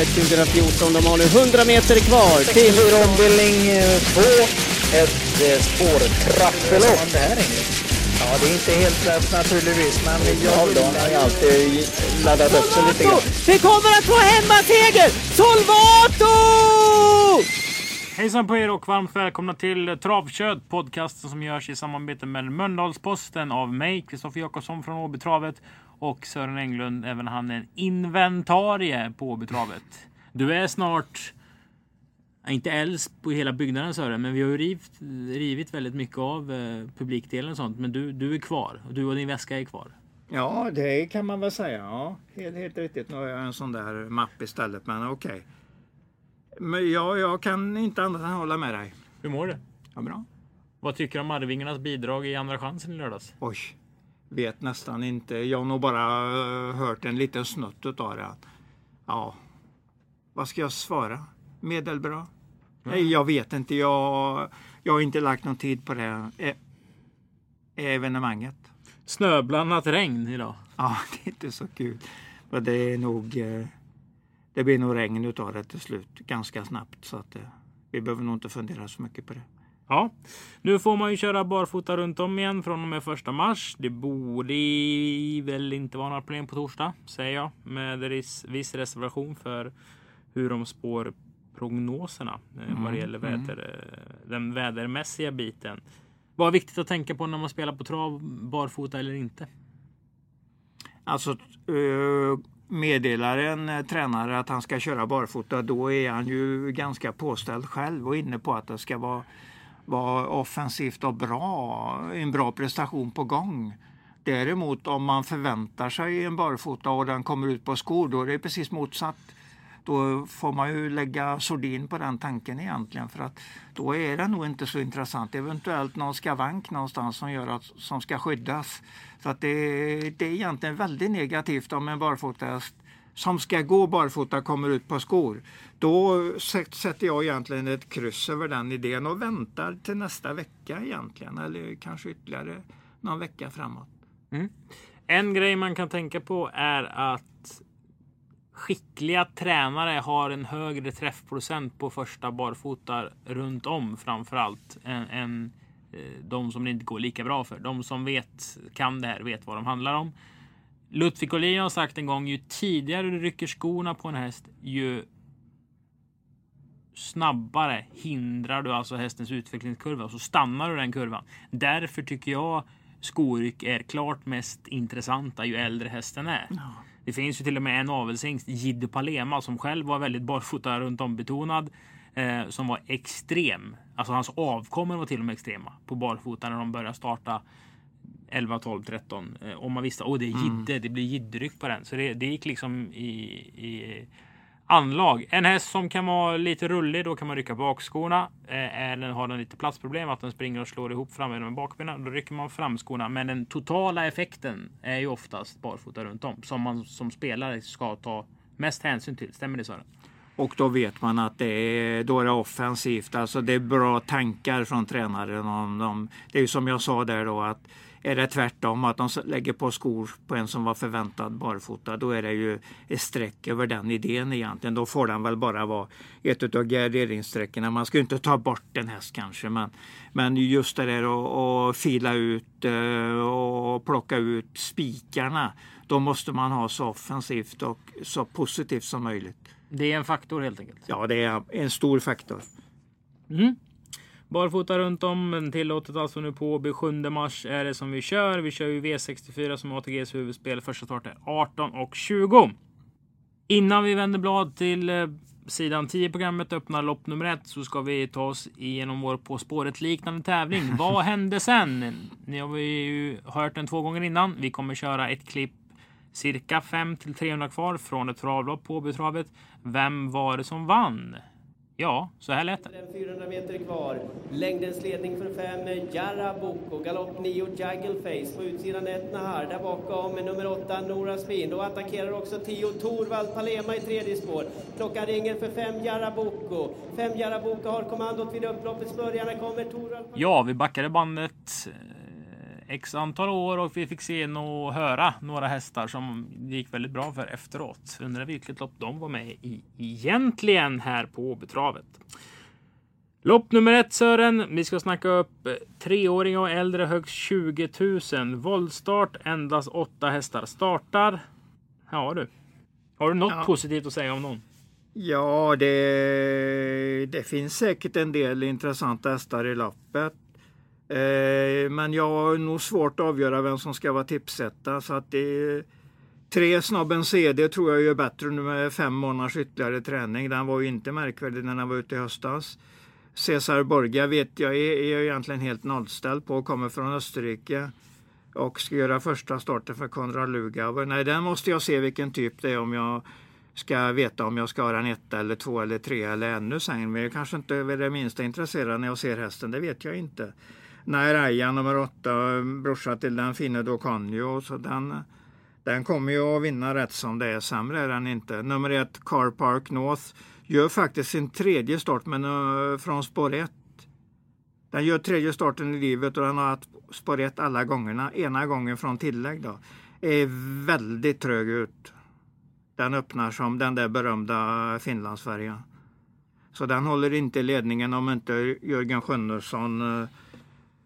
Travet 2014. De har nu 100 meter kvar till... 64 ombildning 2. Ett eh, spårtrappelopp. Ja, det är inte helt lätt naturligtvis, men jag har ju alltid laddat upp sig lite grann. Vi kommer att få hemmaseger! Solvato! Hejsan på er och varmt välkomna till Travkött, podcasten som görs i samarbete med Mölndalsposten av mig, Kristoffer Jakobsson från Åbytravet och Sören Englund, även han en inventarie på Åbytravet. Du är snart, inte äldst på hela byggnaden Sören, men vi har ju rivit, rivit väldigt mycket av eh, publikdelen och sånt. Men du, du är kvar du och din väska är kvar. Ja, det kan man väl säga. Ja, helt, helt riktigt. Nu har jag en sån där mapp istället, men okej. Men ja, jag kan inte annat än hålla med dig. Hur mår du? Ja, bra. Vad tycker du om Arvingarnas bidrag i Andra chansen i lördags? Oj, vet nästan inte. Jag har nog bara eh, hört en liten snutt utav det. Ja, vad ska jag svara? Medelbra? Nej, jag vet inte. Jag, jag har inte lagt någon tid på det e evenemanget. Snöblandat regn idag. Ja, det är inte så kul. Men det är nog... eh, Det blir nog regn utav det till slut ganska snabbt. Så att eh, vi behöver nog inte fundera så mycket på det. Ja, nu får man ju köra barfota runt om igen från och med första mars. Det borde väl inte vara några problem på torsdag, säger jag med viss reservation för hur de spår prognoserna eh, vad det gäller väder, eh, den vädermässiga biten. Vad är viktigt att tänka på när man spelar på trav, barfota eller inte? Alltså eh, meddelar en tränare att han ska köra barfota då är han ju ganska påställd själv och inne på att det ska vara, vara offensivt och bra, en bra prestation på gång. Däremot om man förväntar sig en barfota och den kommer ut på skor då är det precis motsatt. Då får man ju lägga sordin på den tanken egentligen för att då är det nog inte så intressant. Eventuellt någon skavank någonstans som gör att som ska skyddas. Så att det, det är egentligen väldigt negativt om en barfota som ska gå barfota kommer ut på skor. Då sätter jag egentligen ett kryss över den idén och väntar till nästa vecka egentligen eller kanske ytterligare någon vecka framåt. Mm. En grej man kan tänka på är att skickliga tränare har en högre träffprocent på första barfota runt om framförallt än, än eh, de som det inte går lika bra för. De som vet, kan det här, vet vad de handlar om. Ludvig Åhlin har sagt en gång, ju tidigare du rycker skorna på en häst, ju snabbare hindrar du alltså hästens utvecklingskurva och så stannar du den kurvan. Därför tycker jag skoryck är klart mest intressanta ju äldre hästen är. Det finns ju till och med en avelshingst, Jiddu Palema, som själv var väldigt barfota runt om betonad. Eh, som var extrem. Alltså hans avkommor var till och med extrema på barfota när de började starta 11, 12, 13. Eh, om man visste att det är jidde, det blir jidderyck på den. Så det, det gick liksom i, i anlag. En häst som kan vara lite rullig, då kan man rycka bakskorna. Eh, den, har den lite platsproblem, att den springer och slår ihop frambenen med bakbenen, då rycker man framskorna. Men den totala effekten är ju oftast barfota runt om. Som man som spelare ska ta mest hänsyn till. Stämmer det Sören? Och då vet man att det är, då är det offensivt. Alltså det är bra tankar från tränaren. Om de, det är ju som jag sa där då att är det tvärtom att de lägger på skor på en som var förväntad barfota då är det ju ett streck över den idén egentligen. Då får den väl bara vara ett av garderingssträckorna. Man ska ju inte ta bort en häst kanske men, men just det där att- att fila ut eh, och plocka ut spikarna. Då måste man ha så offensivt och så positivt som möjligt. Det är en faktor helt enkelt. Ja, det är en stor faktor. Mm. Barfota runt om, men tillåtet alltså nu på Åby 7 mars är det som vi kör. Vi kör ju V64 som ATGs huvudspel. Första start är 18 och 20. Innan vi vänder blad till eh, sidan 10 i programmet öppnar lopp nummer ett så ska vi ta oss igenom vår På spåret liknande tävling. Vad hände sen? Ni har ju hört den två gånger innan. Vi kommer köra ett klipp cirka 5 till 300 kvar från ett travlopp på Åbytravet. Vem var det som vann? Ja, så här lät det. Den 400 meter kvar. Längdens ledning för fem Jarra Boko. Galopp 9 Juggle Face. På utsidan 1 Nahar. Där bakom nummer 8 Nora Spin. Då attackerar också 10 Torvald Palema i tredje spår. Klockan ringer för fem Jarra Boko. Fem Jarra Boko har kommandot vid upploppets början. Här kommer Torvald Ja, vi backade bandet x antal år och vi fick se och höra några hästar som det gick väldigt bra för efteråt. Undrar vilket lopp de var med i egentligen här på Åbytravet. Lopp nummer ett Sören. Vi ska snacka upp treåringar och äldre högst 20 000. Våldstart. Endast åtta hästar startar. Ja du. Har du något Ja. positivt att säga om någon? Ja, det, det finns säkert en del intressanta hästar i loppet. Eh, men jag har nog svårt att avgöra vem som ska vara tipsetta. Så att det, tre snabben CD tror jag gör bättre nu med fem månaders ytterligare träning. Den var ju inte märkvärdig när den var ute i höstas. Cesar Borgia vet jag är, är egentligen helt nollställd på kommer från Österrike. Och ska göra första starten för Konrad Lugauer. Nej, den måste jag se vilken typ det är om jag ska veta om jag ska ha en etta eller två eller tre eller ännu sämre. Men jag kanske inte är det minsta intresserad när jag ser hästen, det vet jag inte. Nej, Raja nummer åtta, brorsa till den fine Doconio, så den, den kommer ju att vinna rätt som det är. Sämre är den inte. Nummer ett, Car Park North, gör faktiskt sin tredje start men uh, från spår 1. Den gör tredje starten i livet och den har haft spår 1 alla gångerna. Ena gången från tillägg då. Är väldigt trög ut. Den öppnar som den där berömda Finlandsfärjan. Så den håller inte ledningen om inte Jörgen Sjunnesson eh,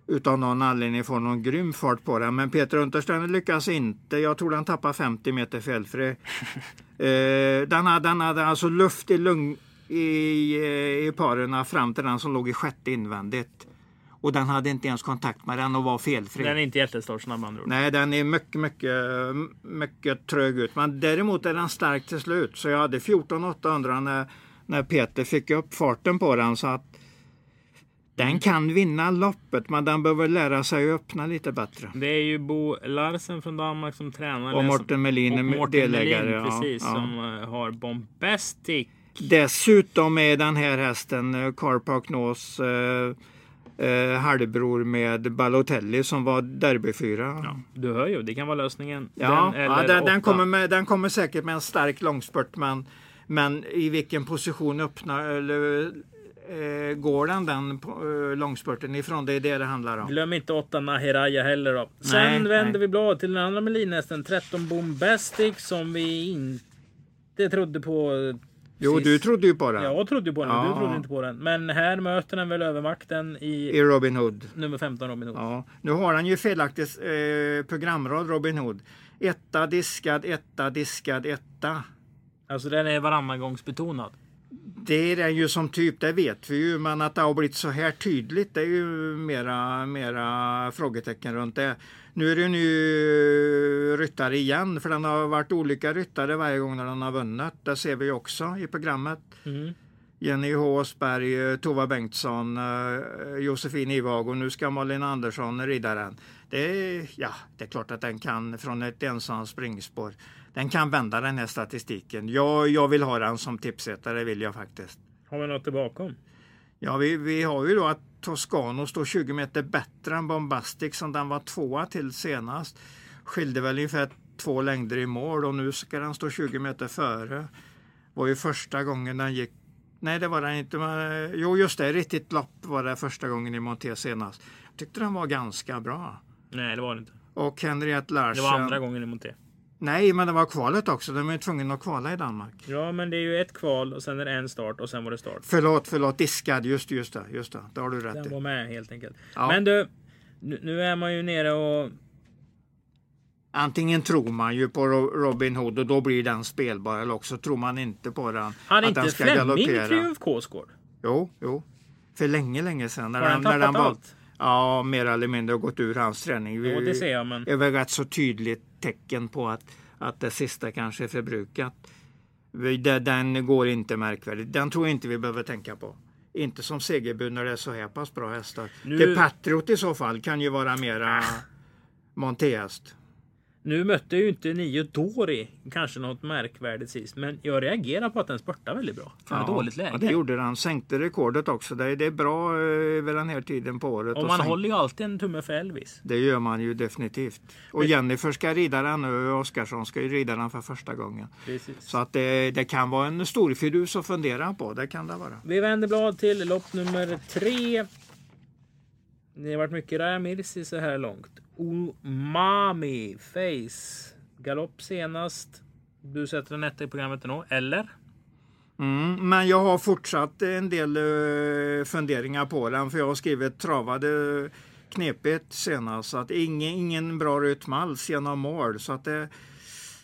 utan någon anledning får någon grym fart på den. Men Peter Untersteiner lyckas inte. Jag tror den tappar 50 meter felfri. eh, den, hade, den hade alltså luft i, lung, i, eh, i parerna fram till den som låg i sjätte invändigt. Och den hade inte ens kontakt med den och var felfri. Den är inte jättestartsnabb med andra ord. Nej, den är mycket, mycket, mycket trög ut. Men däremot är den stark till slut. Så jag hade 14 800 när, när Peter fick upp farten på den. Så att den kan vinna loppet, men den behöver lära sig att öppna lite bättre. Det är ju Bo Larsen från Danmark som tränar. Och Mårten Melin är delägare. Melin, ja, precis, ja. som eh, har Bombastic. Dessutom är den här hästen eh, Carpark Nås eh, eh, halvbror med Balotelli som var derbyfyra. Ja, du hör ju, det kan vara lösningen. Ja, Den ja, den, den, kommer med, den kommer säkert med en stark långspurt men, men i vilken position öppnar eller eh, går den den eh, långspurten ifrån? Det är det det handlar om. Glöm inte åtta Nahiraya heller då. Sen Nej, vänder nej. vi blad till den andra Melinhästen, 13 Bombastic som vi inte trodde på. Jo, sist. du trodde ju på den. Jag trodde på den, Ja. du trodde inte på den. Men här möter den väl övermakten i I Robin Hood. nummer 15 Robin Hood. Ja. Nu har han ju felaktigt eh, programrad Robin Hood. Etta diskad, etta diskad, etta. Alltså den är varannan gångs betonad. Det är den ju som typ, det vet vi ju, men att det har blivit så här tydligt det är ju mera, mera frågetecken runt det. Nu är det ju ny ryttare igen, för den har varit olika ryttare varje gång när den har vunnit. Det ser vi också i programmet. Mm. Jenny Håsberg, Tova Bengtsson, eh, Josefin Ivag och nu ska Malin Andersson rida den. Det är, ja, det är klart att den kan från ett ensamt springspår. Den kan vända den här statistiken. Jag, jag vill ha den som tipsetare, vill jag faktiskt. Har vi något bakom? Ja, vi, vi har ju då att Toscano står 20 meter bättre än Bombastic som den var tvåa till senast. Skilde väl ungefär två längder i mål och nu ska den stå 20 meter före. var ju första gången den gick Nej, det var den inte. Men, jo, just det. Riktigt lopp var det första gången i Monté senast. Jag tyckte den var ganska bra. Nej, det var det inte. Och Henriette Det Larsen. var andra gången i Monté. Nej, men det var kvalet också. De är tvungna att kvala i Danmark. Ja, men det är ju ett kval och sen är det en start och sen var det start. Förlåt, förlåt. Diskad. Just, just det. Just det. Det har du rätt Den i. var med helt enkelt. Ja. Men du, nu, är man ju nere och Antingen tror man ju på Ro- Robin Hood och då blir den spelbar eller också tror man inte på den. Att inte den ska Flemming galoppera. Triumf K-score? Jo, jo. För länge, länge sedan. När Har den när tappat var, allt? Ja, mer eller mindre gått ur hans träning. Vi- Jo, det ser jag, men- Det är väl rätt så tydligt tecken på att, att det sista kanske är förbrukat. Det- Den går inte märkvärdigt. Den tror jag inte vi behöver tänka på. Inte som segerbud när det är så här pass bra hästar. Nu- Till Patriot i så fall kan ju vara mera montéhäst. Nu mötte ju inte Nio Dori kanske något märkvärdigt sist, men jag reagerar på att den spurtar väldigt bra. Från ett dåligt läge. Ja, det gjorde han. Sänkte rekordet också. Det, är- det är bra eh, vid den här tiden på året. och att man håller ju alltid en tumme för Elvis. Det gör man ju definitivt. Och Jennifer ska rida den nu och Oskarsson ska ju rida den för första gången. Precis. Så att det, det kan vara en stor fidus att fundera på. Det kan det vara. Vi vänder blad till lopp nummer tre. Det har varit mycket Raja Mirsi så här långt. Umami Face. Galopp senast. Du sätter en etta i programmet nu, eller? Mm, men jag har fortsatt en del uh, funderingar på den för jag har skrivit travade knepigt senast. Så att ingen, ingen bra rytm alls genom mål. Så att det,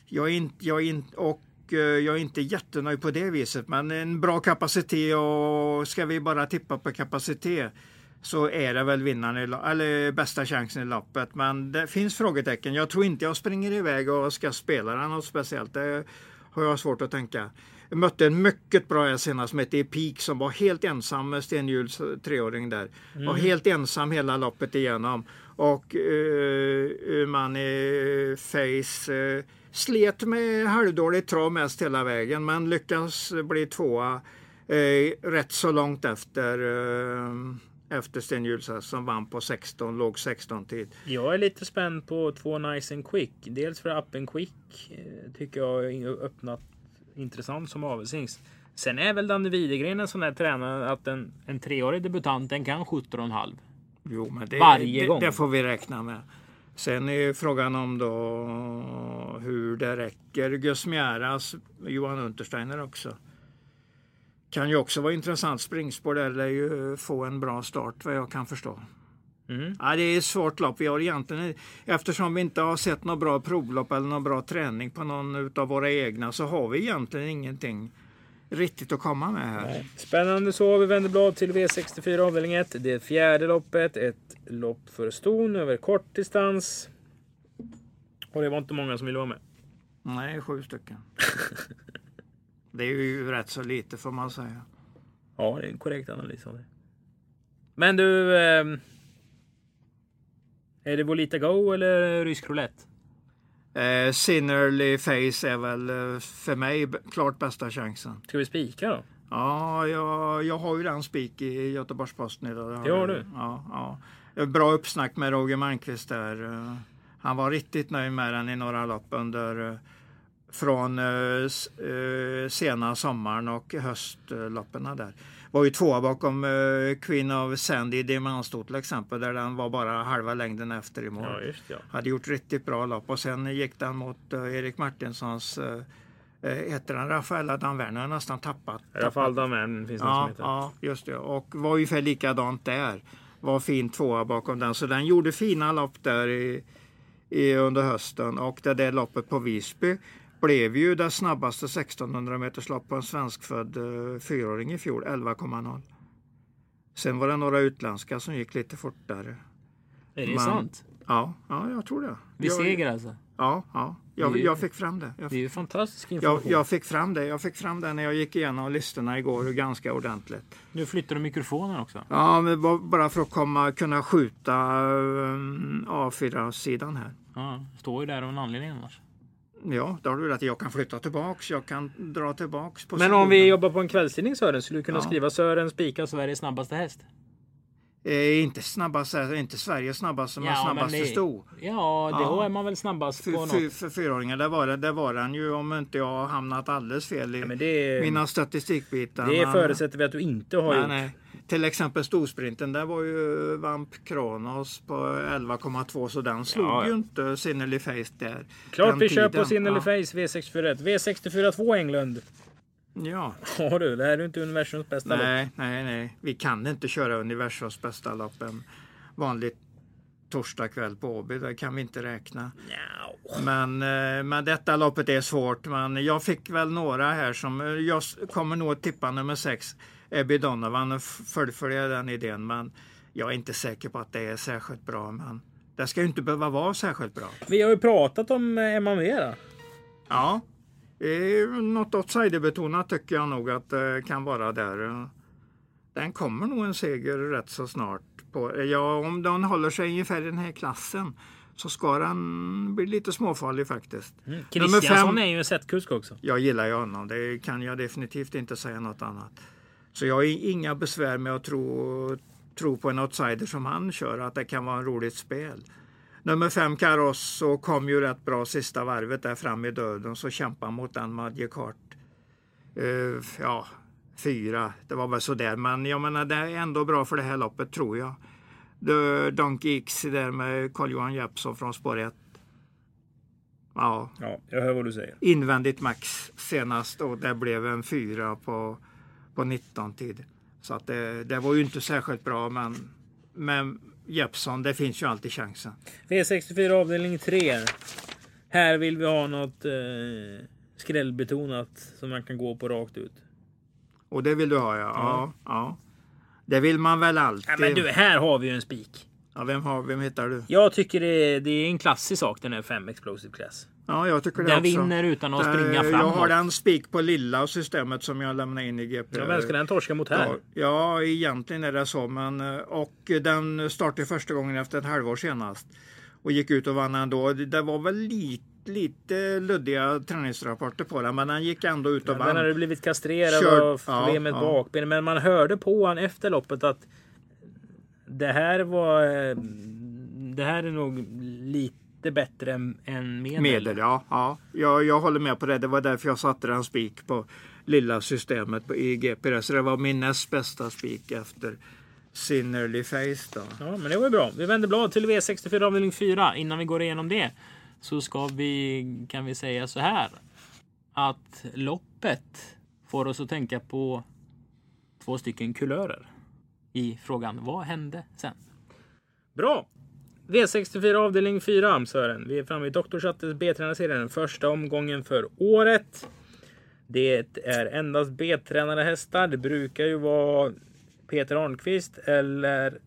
jag är inte, jag är inte, och uh, jag är inte jättenöjd på det viset. Men en bra kapacitet och ska vi bara tippa på kapacitet så är det väl vinnaren eller bästa chansen i loppet. Men det finns frågetecken. Jag tror inte jag springer iväg och ska spela den något speciellt. Det har jag svårt att tänka. Jag mötte en mycket bra häst senast som hette Peak som var helt ensam med Stenhjuls treåring där. Mm. Var helt ensam hela loppet igenom. Och uh, man i Face uh, slet med halvdåligt trav mest hela vägen men lyckas bli tvåa uh, rätt så långt efter efter Sten Hjulshäst som vann på 16, låg 16 tid. Jag är lite spänd på två Nice and Quick. Dels för Up and Quick eh, tycker jag öppnat intressant som avelshingst. Sen är väl Danne Widegren en sån där tränare att en, en treårig debutant den kan 17,5. Jo, men det, Varje det, gång. det får vi räkna med. Sen är frågan om då hur det räcker. Gus Mjäras, Johan Untersteiner också. Kan ju också vara intressant. Springspår där lär ju få en bra start vad jag kan förstå. Mm. Ja, det är ett svårt lopp. Vi har egentligen, eftersom vi inte har sett något bra provlopp eller någon bra träning på någon av våra egna så har vi egentligen ingenting riktigt att komma med här. Nej. Spännande så. Vi vänder blad till V64 avdelning 1. Det är fjärde loppet. Ett lopp för ston över kort distans. Och det var inte många som ville vara med. Nej, sju stycken. det är ju rätt så lite får man säga. Ja, det är en korrekt analys av det. Men du. Eh, är det Volita Go eller rysk roulette? Eh, Sinnerly Face är väl eh, för mig klart bästa chansen. Ska vi spika då? Ja, jag, jag har ju den spik i Göteborgs-Posten idag. Det har du? Ja, ja. Bra uppsnack med Roger Malmqvist där. Eh, han var riktigt nöjd med den i några lopp under eh, från uh, sena sommaren och höstloppen där var ju tvåa bakom uh, Queen of Sandy i Diamantstot till exempel där den var bara halva längden efter i mål. Ja, just, ja. Hade gjort riktigt bra lopp och sen gick den mot uh, Erik Martinssons uh, heter han Rafaela Danverner har nästan tappat. Rafael Danverner finns det ja, som heter. Ja, just det. Och var ungefär likadant där. Var fin tvåa bakom den. Så den gjorde fina lopp där i, i, under hösten. Och det där loppet på Visby blev ju det snabbaste 1600 meters lopp på en svenskfödd uh, fyraåring i fjol, 11,0. Sen var det några utländska som gick lite fortare. Är det Men, sant? Ja, ja, jag tror det. Vi jag, seger alltså? Ja, ja. Jag, ju, jag fick fram det. Jag, det är ju fantastisk information. Jag, jag, fick fram det. Jag fick fram det när jag gick igenom listorna igår ganska ordentligt. Nu flyttar du mikrofonen också. Ja, men bara för att komma, kunna skjuta um, A4-sidan här. Ja, står ju där av en anledning annars. Ja, då har du rätt. Jag kan flytta tillbaks. Jag kan dra tillbaks. Men om vi jobbar på en kvällstidning Sören, skulle du kunna ja. skriva Sören spikar Sveriges snabbaste häst? Eh, inte snabbast, inte Sveriges snabbaste, men ja, snabbaste men det, sto. Ja, då ja. är man väl snabbast på något. För, för fyraåringar, det var, det, det var han ju om inte jag har hamnat alldeles fel i ja, det, mina statistikbitar. Det men, förutsätter vi att du inte har nej, gjort. Nej. Till exempel storsprinten, där var ju Vamp Kronos på 11,2 så den slog ja. ju inte Sinnely Face där. Klart vi kör på Sinnely ja. Face V641. V64 2 Englund. Ja. Ja du, det här är inte universums bästa nej, lopp. Nej, nej, Vi kan inte köra universums bästa lopp en vanlig torsdag kväll på Åby. Det kan vi inte räkna. No. Men, eh, men detta loppet är svårt. Men jag fick väl några här som... Jag kommer nog att tippa nummer sex. Ebby Donovan och fullfölja den idén. Men jag är inte säker på att det är särskilt bra. Men det ska ju inte behöva vara särskilt bra. Vi har ju pratat om eh, Emma Mera. Ja, Eh, något outsiderbetonat tycker jag nog att det kan vara där. Den kommer nog en seger rätt så snart. På, ja, om den håller sig ungefär i den här klassen så ska den bli lite småfarlig faktiskt. Mm. Kristiansson är ju en setkusk också. Jag gillar ju honom. Det kan jag definitivt inte säga något annat. Så jag har inga besvär med att tro, tro på en outsider som han kör, att det kan vara en roligt spel. Nummer fem Carosso kom ju rätt bra sista varvet där fram i döden så kämpade mot den Magic Uh, ja, fyra, det var väl sådär. Men jag menar det är ändå bra för det här loppet tror jag. The Donkey X där med Carl-Johan Jeppsson från spår 1. Ja, Ja, jag hör vad du säger. invändigt max senast och det blev en fyra på, på 19 tid. Så att det, det var ju inte särskilt bra men med Jeppsson, det finns ju alltid chansen. V64 avdelning 3. Här vill vi ha något eh, skrällbetonat som man kan gå på rakt ut. Och det vill du ha ja. Ja, ja. Det vill man väl alltid. Ja, men du, här har vi ju en spik. Ja, vem, har, vem hittar du? Jag tycker det är, det är en klassisk sak den här 5 Explosive Class. Ja, jag tycker det Den också. vinner utan att Det- springa Jag framåt. har den spik på lilla systemet som jag lämnar in i GP. Ja, vem ska den torska mot här? Ja, ja, egentligen är det så. Men, eh, och den startade första gången efter ett halvår senast. Och gick ut och vann ändå. Det var väl lite, lite luddiga träningsrapporter på den. Men den gick ändå ut och Den hade vann. blivit kastrerad Kör- av problem med ja, ja. bakben. Men man hörde på han efter loppet att det här var... eh, Det här är nog lite bättre än, än medel. Medel, ja. ja. Jag, jag håller med på det. Det var därför jag satte den spik på lilla systemet på- i GP. Så det var min näst bästa spik efter Sinnerly Face. Då. Ja, men det var ju bra. Vi vänder blad till V64 avdelning 4. Innan vi går igenom det så ska vi, kan vi säga så här. Att loppet får oss att tänka på två stycken kulörer. I frågan vad hände sen? Bra! V64 avdelning 4 Sören. Vi är framme i Dr. Chattes B-tränarserien. Den första omgången för året. Det är endast B-tränade hästar. Det brukar ju vara Peter Arnqvist eller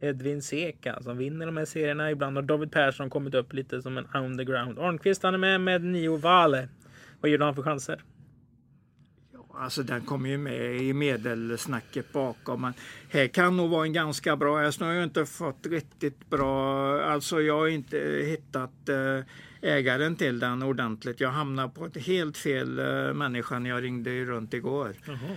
Edvin Seka som vinner de här serierna. Ibland har David Persson kommit upp lite som en underground. Arnqvist han är med med Nio Vale. Vad ger du han för chanser? Alltså den kommer ju med i medelsnacket bakom. Men här kan nog vara en ganska bra häst. Nu har jag inte fått riktigt bra, alltså jag har inte hittat eh, ägaren till den ordentligt. Jag hamnade på ett helt fel eh, människa när jag ringde runt igår.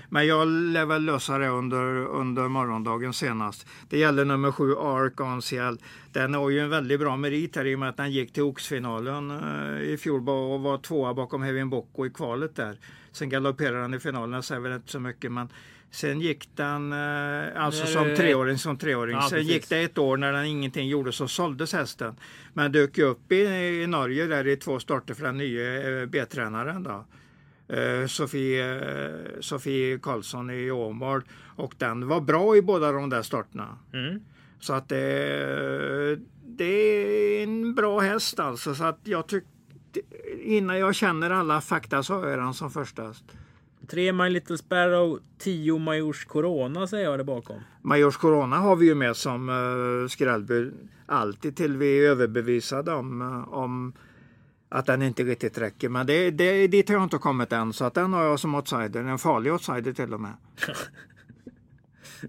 Men jag lär väl lösa det under, under morgondagen senast. Det gäller nummer sju Ark Anciel. Den har ju en väldigt bra merit här i och med att den gick till Oxfinalen eh, i fjol och var tvåa bakom Hevin Bocco i kvalet där. Sen galopperade den i finalen, jag säger väl inte så mycket men Sen gick den, eh, alltså Nej, som treåring, som treåring. Ja, Sen precis. gick det ett år när den ingenting gjorde så såldes hästen. Men dök upp i, i Norge där i två starter för den nya eh, B-tränaren då. Eh, Sofie, eh, Sofie Karlsson i Åmål. Och den var bra i båda de där starterna. Mm. Så att det, det är en bra häst alltså. Så att jag tyckte, innan jag känner alla fakta så jag den som första häst. Tre My Little Sparrow, 10 Majors Corona säger jag där bakom. Majors Corona har vi ju med som uh, skrällbud alltid till vi är överbevisade om, eh, om att den inte riktigt räcker. Men det, det, dit har jag inte kommit än så att den har jag som outsider. En farlig outsider till och med.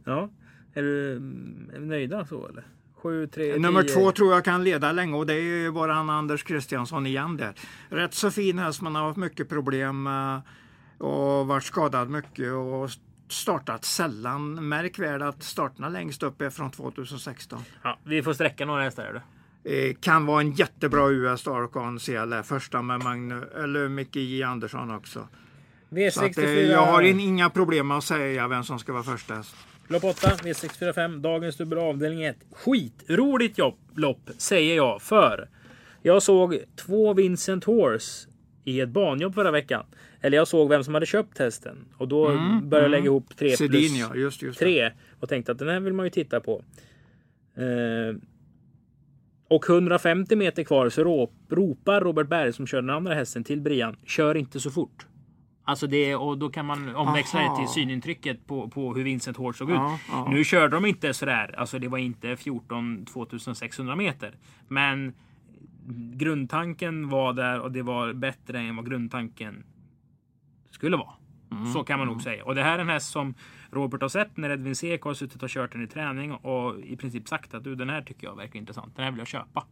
Ja. Är du mm, nöjda så eller? 7, 3, Nummer 10. två tror jag kan leda länge och det är ju våran Anders Kristiansson igen där. Rätt så fin häst men har haft mycket problem eh, och varit skadad mycket och startat sällan. Märk väl att starterna längst upp är från 2016. Ja, vi får sträcka några hästar. Är det? Eh, kan vara en jättebra US Arcon CL första med Magne, eller Micke J Andersson också. Så att, V64. eh, jag har in, inga problem med att säga vem som ska vara första häst. Lopp 8, V645, dagens dubbel avdelning 1. Skitroligt jobb, lopp, säger jag. För jag såg två Vincent Horse i ett banjobb förra veckan. Eller jag såg vem som hade köpt hästen. Och då började jag lägga ihop 3 Sedin plus ja, just, just det. 3. Och tänkte att den här vill man ju titta på. Eh, och 150 meter kvar så rop, ropar Robert Berg som kör den andra hästen till Brian. Kör inte så fort. Alltså det, och då kan man omväxla det Aha. till synintrycket på, på hur Vincent Horse såg ut. Ja, ja. Nu körde de inte sådär, alltså det var inte 14 2600 meter. Men grundtanken var där och det var bättre än vad grundtanken skulle vara. Mm, Så kan man nog säga. Och det här är en häst som Robert har sett när Edvin Sek har suttit och kört den i träning och i princip sagt att du den här tycker jag verkar intressant. Den här vill jag köpa.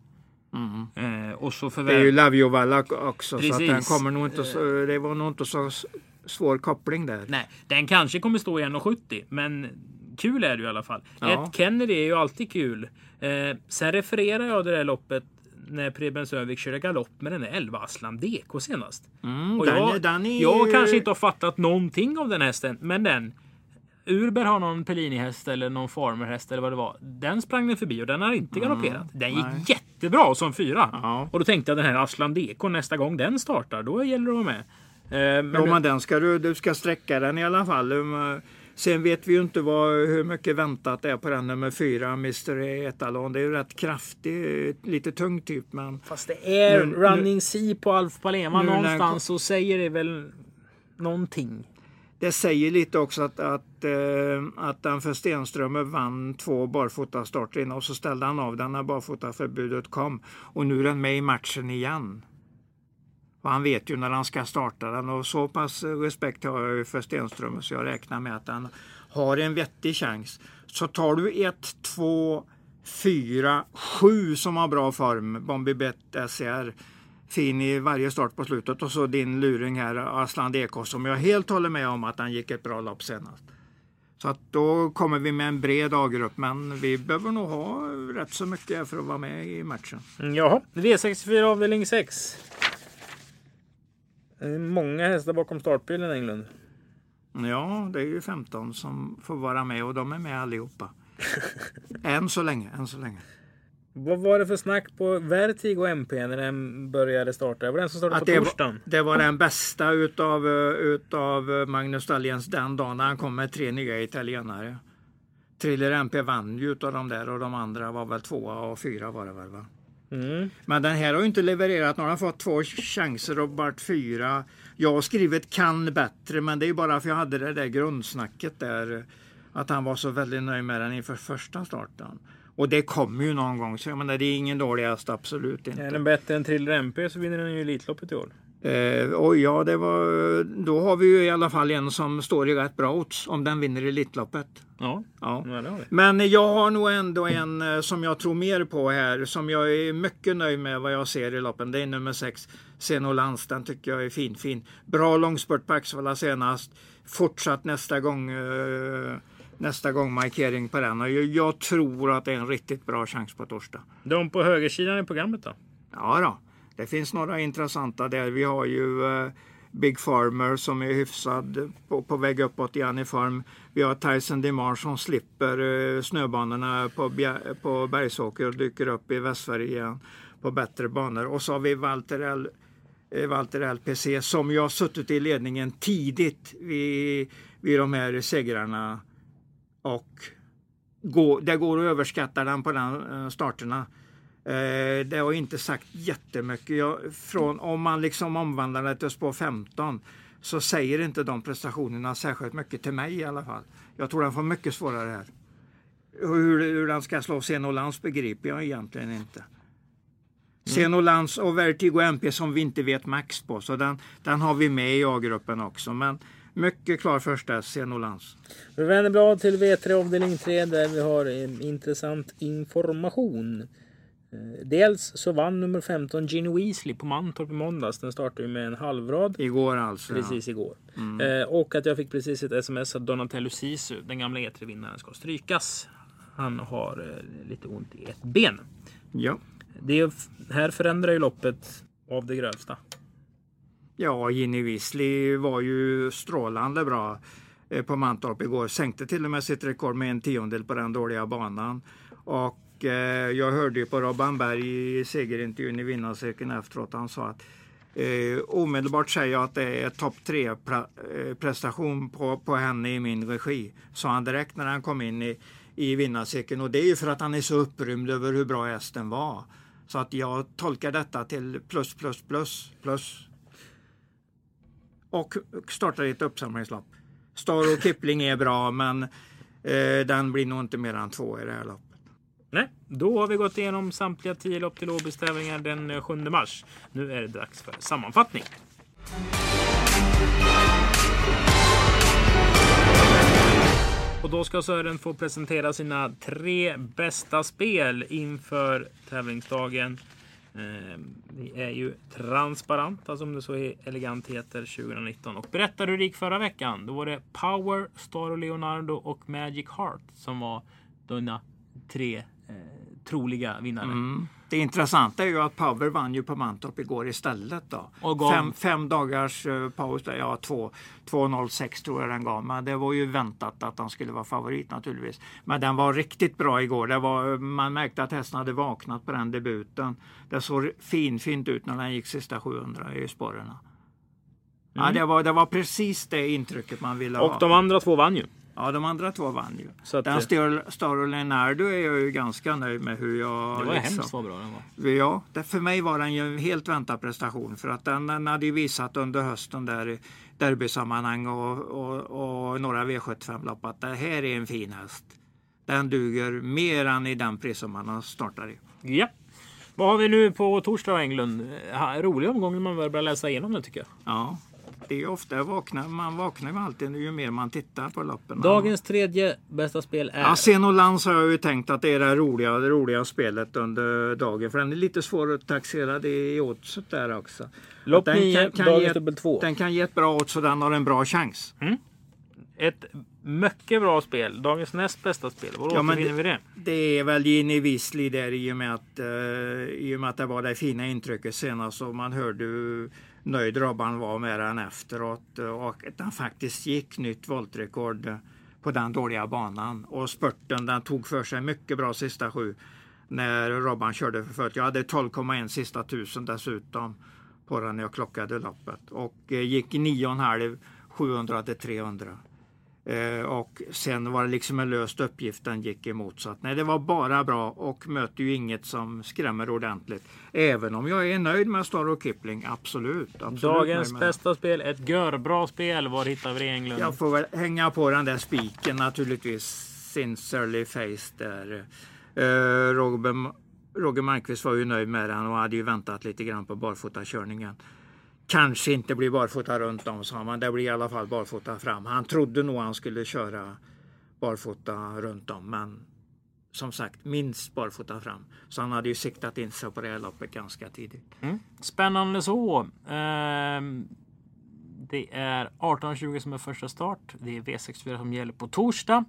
Eh, och så Mm. Det är ju förvärv... Laviovala också så att den Precis. kommer nog inte så, det var nog inte så svår koppling där. Nej, den kanske kommer stå i 1,70 men kul är det ju i alla fall. Ja. Ett Kennedy är ju alltid kul. Eh, sen refererar jag det där loppet när Preben Sövik körde galopp med den där 11 Aslan DK senast. Mm, Och den, jag, den är jag ju- kanske inte har fattat någonting av den hästen, men den Urberg har någon Pellini-häst eller någon Farmer-häst eller vad det var. Den sprang den förbi och den har inte galopperat. Den gick nej. jättebra som fyra. Ja. Och då tänkte jag den här Aslan Deko nästa gång den startar, då gäller det att vara med. Eh, men men den ska du, du ska sträcka den i alla fall. Sen vet vi ju inte vad, hur mycket väntat det är på den nummer fyra, Mr Etalon. Det är ju rätt kraftig, lite tung typ. Men Fast det är Nu- Running Sea på Alf Palema någonstans så säger det väl någonting. det säger lite också att, att, eh, att den för Stenströmer vann två barfotastarter innan och så ställde han av den när barfotaförbudet kom. Och nu är den med i matchen igen. Och han vet ju när han ska starta den och så pass respekt har jag ju för Stenström så jag räknar med att han har en vettig chans. Så tar du 1, 2, 4, 7 som har bra form, Bombi Bombibet SCR, fin i varje start på slutet och så din luring här Aslan Dekos som jag helt håller med om att han gick ett bra lopp senast. Så att då kommer vi med en bred A-grupp men vi behöver nog ha rätt så mycket för att vara med i matchen. Mm, jaha, V64 avdelning 6. Det är Många hästar bakom startbilen Englund. Ja, det är ju 15 som får vara med och de är med allihopa. än så länge, än så länge. Vad var det för snack på Vertigo MP när den började starta? Det var den som startade Att på det, var, det var den bästa utav, eh, utav Magnus Dahléns den dagen när han kom med tre nya italienare. Thriller MP vann ju utav de där och de andra var väl tvåa och fyra var det väl va? Mm. Men den här har ju inte levererat. Nu har den fått två chanser och varit fyra. Jag har skrivit kan bättre men det är ju bara för jag hade det där grundsnacket där. Att han var så väldigt nöjd med den inför första starten. Och det kommer ju någon gång. Så jag menar, det är ingen dålig häst, absolut inte. Är den bättre än Thriller MP så vinner den ju Elitloppet i år. Eh, oj, ja, det var, då har vi ju i alla fall en som står i rätt bra odds om den vinner Elitloppet. Ja, Ja. Men jag har nog ändå en eh, som jag tror mer på här, som jag är mycket nöjd med vad jag ser i loppen. Det är nummer 6, Senolans. Den tycker jag är fin, fin. Bra långspurt på Axevalla senast. Fortsatt nästa gång, eh, nästa gång markering på den. Och jag, jag tror att det är en riktigt bra chans på torsdag. De på högersidan i programmet då? Ja då, det finns några intressanta där. Vi har ju eh, Big Farmer som är hyfsad på, på väg uppåt i Aniform. Vi har Tyson DeMar som slipper eh, snöbanorna på, på Bergsåker och dyker upp i Västsverige igen på bättre banor. Och så har vi Walter, L, eh, Walter LPC som ju har suttit i ledningen tidigt vid, vid de här segrarna. Och gå, det går att överskatta den på den eh, starterna. Eh, det har inte sagt jättemycket. Jag, från, om man liksom omvandlar det till spår 15 så säger inte de prestationerna särskilt mycket till mig i alla fall. Jag tror den får mycket svårare här. Hur, hur den ska slå Senolans begriper jag egentligen inte. Senolans och Vertigo MP som vi inte vet max på. Så den, den har vi med i A-gruppen också. Men mycket klar första Senolans. Vi vänder blad till V3 avdelning 3 där vi har en intressant information. Eh, Dels så vann nummer 15 Ginny Weasley på Mantorp i måndags. Den startade ju med en halvrad Igår alltså. precis igår. Eh, och att jag fick precis ett sms att Donatello Sisu, den gamla E3-vinnaren, ska strykas. Han har eh, lite ont i ett ben. Ja. Det är, här förändrar ju loppet av det grövsta. Ja, Ginny Weasley var ju strålande bra eh, på Mantorp igår. Sänkte till och med sitt rekord med en tiondel på den dåliga banan. Och eh, jag hörde ju på Robban Berg i segerintervjun i vinnarcirkeln efteråt. Han sa att eh, omedelbart säger jag att det är topp tre eh, prestation på, på henne i min regi. Sa han direkt när han kom in i, i vinnarcirkeln. Och det är ju för att han är så upprymd över hur bra hästen var. Så att jag tolkar detta till plus, plus, plus, plus och startar ett uppsamlingslopp. Star och Kipling är bra men eh, den blir nog inte mer än två i det här loppet. Nej, då har vi gått igenom samtliga 10 lopp till Åbys tävlingar den eh, 7 mars. Nu är det dags för sammanfattning. Och då ska Sören få presentera sina tre bästa spel inför tävlingsdagen. Eh, vi är ju transparenta som det så elegant heter 2019. Och berättar hur det gick förra veckan. Då var det Power, Star och Leonardo och Magic Heart som var dina tre troliga vinnare. Mm. Det intressanta är ju att Power vann ju på Mantorp igår istället. Då. Och gav- Fem, fem dagars uh, paus, där, ja 2.06 tror jag den gav. Men det var ju väntat att han skulle vara favorit naturligtvis. Men den var riktigt bra igår. Det var, man märkte att hästen hade vaknat på den debuten. Det såg fin, fint ut när den gick sista 700 i spåren. Ja, det, var, det var precis det intrycket man ville ha. Och de andra två vann ju. Ja, de andra två vann ju. Så att, den Star, Star Leonardo är jag ju ganska nöjd med hur jag... Det var liksom- hemskt vad bra den var. Ja, det, för mig var den ju en helt väntad prestation för att den, den hade ju visat under hösten där i derbysammanhang och, och, och några V75-lopp att det här är en fin häst. Den duger mer än i den prissumman han startar i. Ja. Vad har vi nu på torsdag Englund? Ha, Rolig omgång när man börjar läsa igenom det tycker jag. Ja, det är ofta jag vaknar, man vaknar ju alltid ju mer man tittar på loppen. Dagens tredje bästa spel är... Ja, Senolans har jag ju tänkt att det är det roliga, det roliga spelet under dagen. För den är lite svår att taxera i oddset där också. Lopp Den nio, kan- kan dagens ge- dubbel två. Den kan ge ett bra odds och den har en bra chans. Ett mycket bra spel. Dagens näst bästa spel. Var Ja, men vi det? Det är väl Ginny Wisley där i och med att, eh, i och med att det var det fina intrycket senast och man hörde nöjd Robban var med den efteråt och att den faktiskt gick nytt voltrekord på den dåliga banan. Och spurten den tog för sig mycket bra sista sju när Robban körde för fullt. Jag hade 12,1 sista tusen dessutom på den när jag klockade loppet och eh, gick 9,5 700 till 300. Eh, och sen var det liksom en löst uppgift den gick emot. Så att, nej, det var bara bra och möter ju inget som skrämmer ordentligt. Även om jag är nöjd med Star och Kipling, absolut. absolut Dagens bästa spel. Ett görbra spel. Var hittar vi det Englund? Jag får väl hänga på den där spiken naturligtvis. Sincerely Face där. Eh, Roger, Roger Markqvist var ju nöjd med den och hade ju väntat lite grann på barfotakörningen. Kanske inte blir barfota runt om sa man. Det blir i alla fall barfota fram. Han trodde nog han skulle köra barfota runt om men som sagt minst barfota fram. Så han hade ju siktat in sig på det här loppet ganska tidigt. Mm. Spännande så. Ehm, det är 18.20 som är första start. Det är V64 som gäller på torsdag.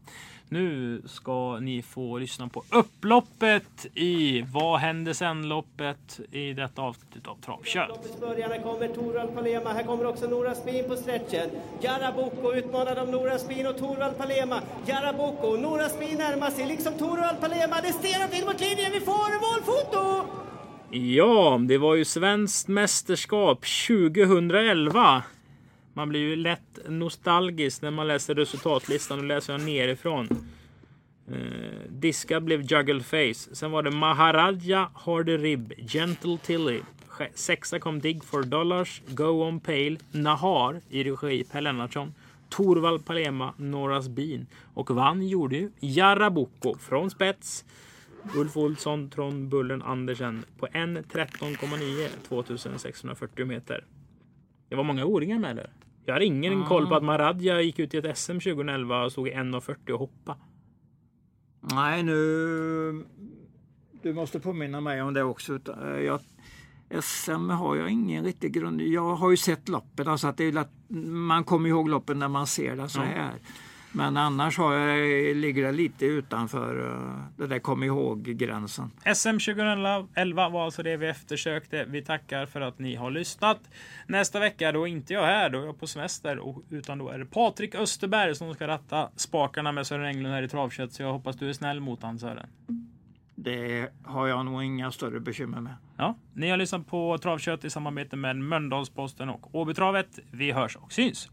Nu ska ni få lyssna på upploppet i Vad händer sen-loppet i detta avsnitt av Travkött. Här kommer Torvald Palema. Här kommer också Nora Spin på stretchen. Jaraboko utmanad av Nora Spin och Torvald Palema. Jaraboko, Nora Spin närmar sig, liksom Torvald Palema. Det stenar in mot linjen, vi får målfoto! Ja, det var ju svenskt mästerskap 2011. Man blir ju lätt nostalgisk när man läser resultatlistan och läser jag nerifrån. Eh, Diska blev Juggle Face. Sen var det Maharaja, Harder Rib, Gentle Tilly. Sexa kom Dig for Dollars, Go On Pale, Nahar i regi Per Lennartsson. Torvald Palema, Norras Bin. Och vann gjorde ju Jaraboko från spets. Ulf Olsson, Trond Bullen Andersen på 1.13,9 2640 meter. Det var många O-ringar med där. Jag har ingen koll på att Maradja gick ut i ett SM 2011 och stod i 1.40 och hoppa. Nej, nu... Du måste påminna mig om det också. eh, Jag, SM har jag ingen riktig grund. Jag har ju sett loppet. Alltså att det är lätt, man kommer ihåg loppen när man ser det så här. Men annars har jag, ligger det lite utanför eh, det där kom ihåg-gränsen. SM 2011 var alltså det vi eftersökte. Vi tackar för att ni har lyssnat. Nästa vecka då är inte jag här, då är jag på semester. och- Utan då är det Patrik Österberg som ska ratta spakarna med Sören Englund här i Travkött. Så jag hoppas du är snäll mot han Sören. Det har jag nog inga större bekymmer med. Ja, ni har lyssnat på Travkött i samarbete med Mölndalsposten och Åbytravet. Vi hörs och syns!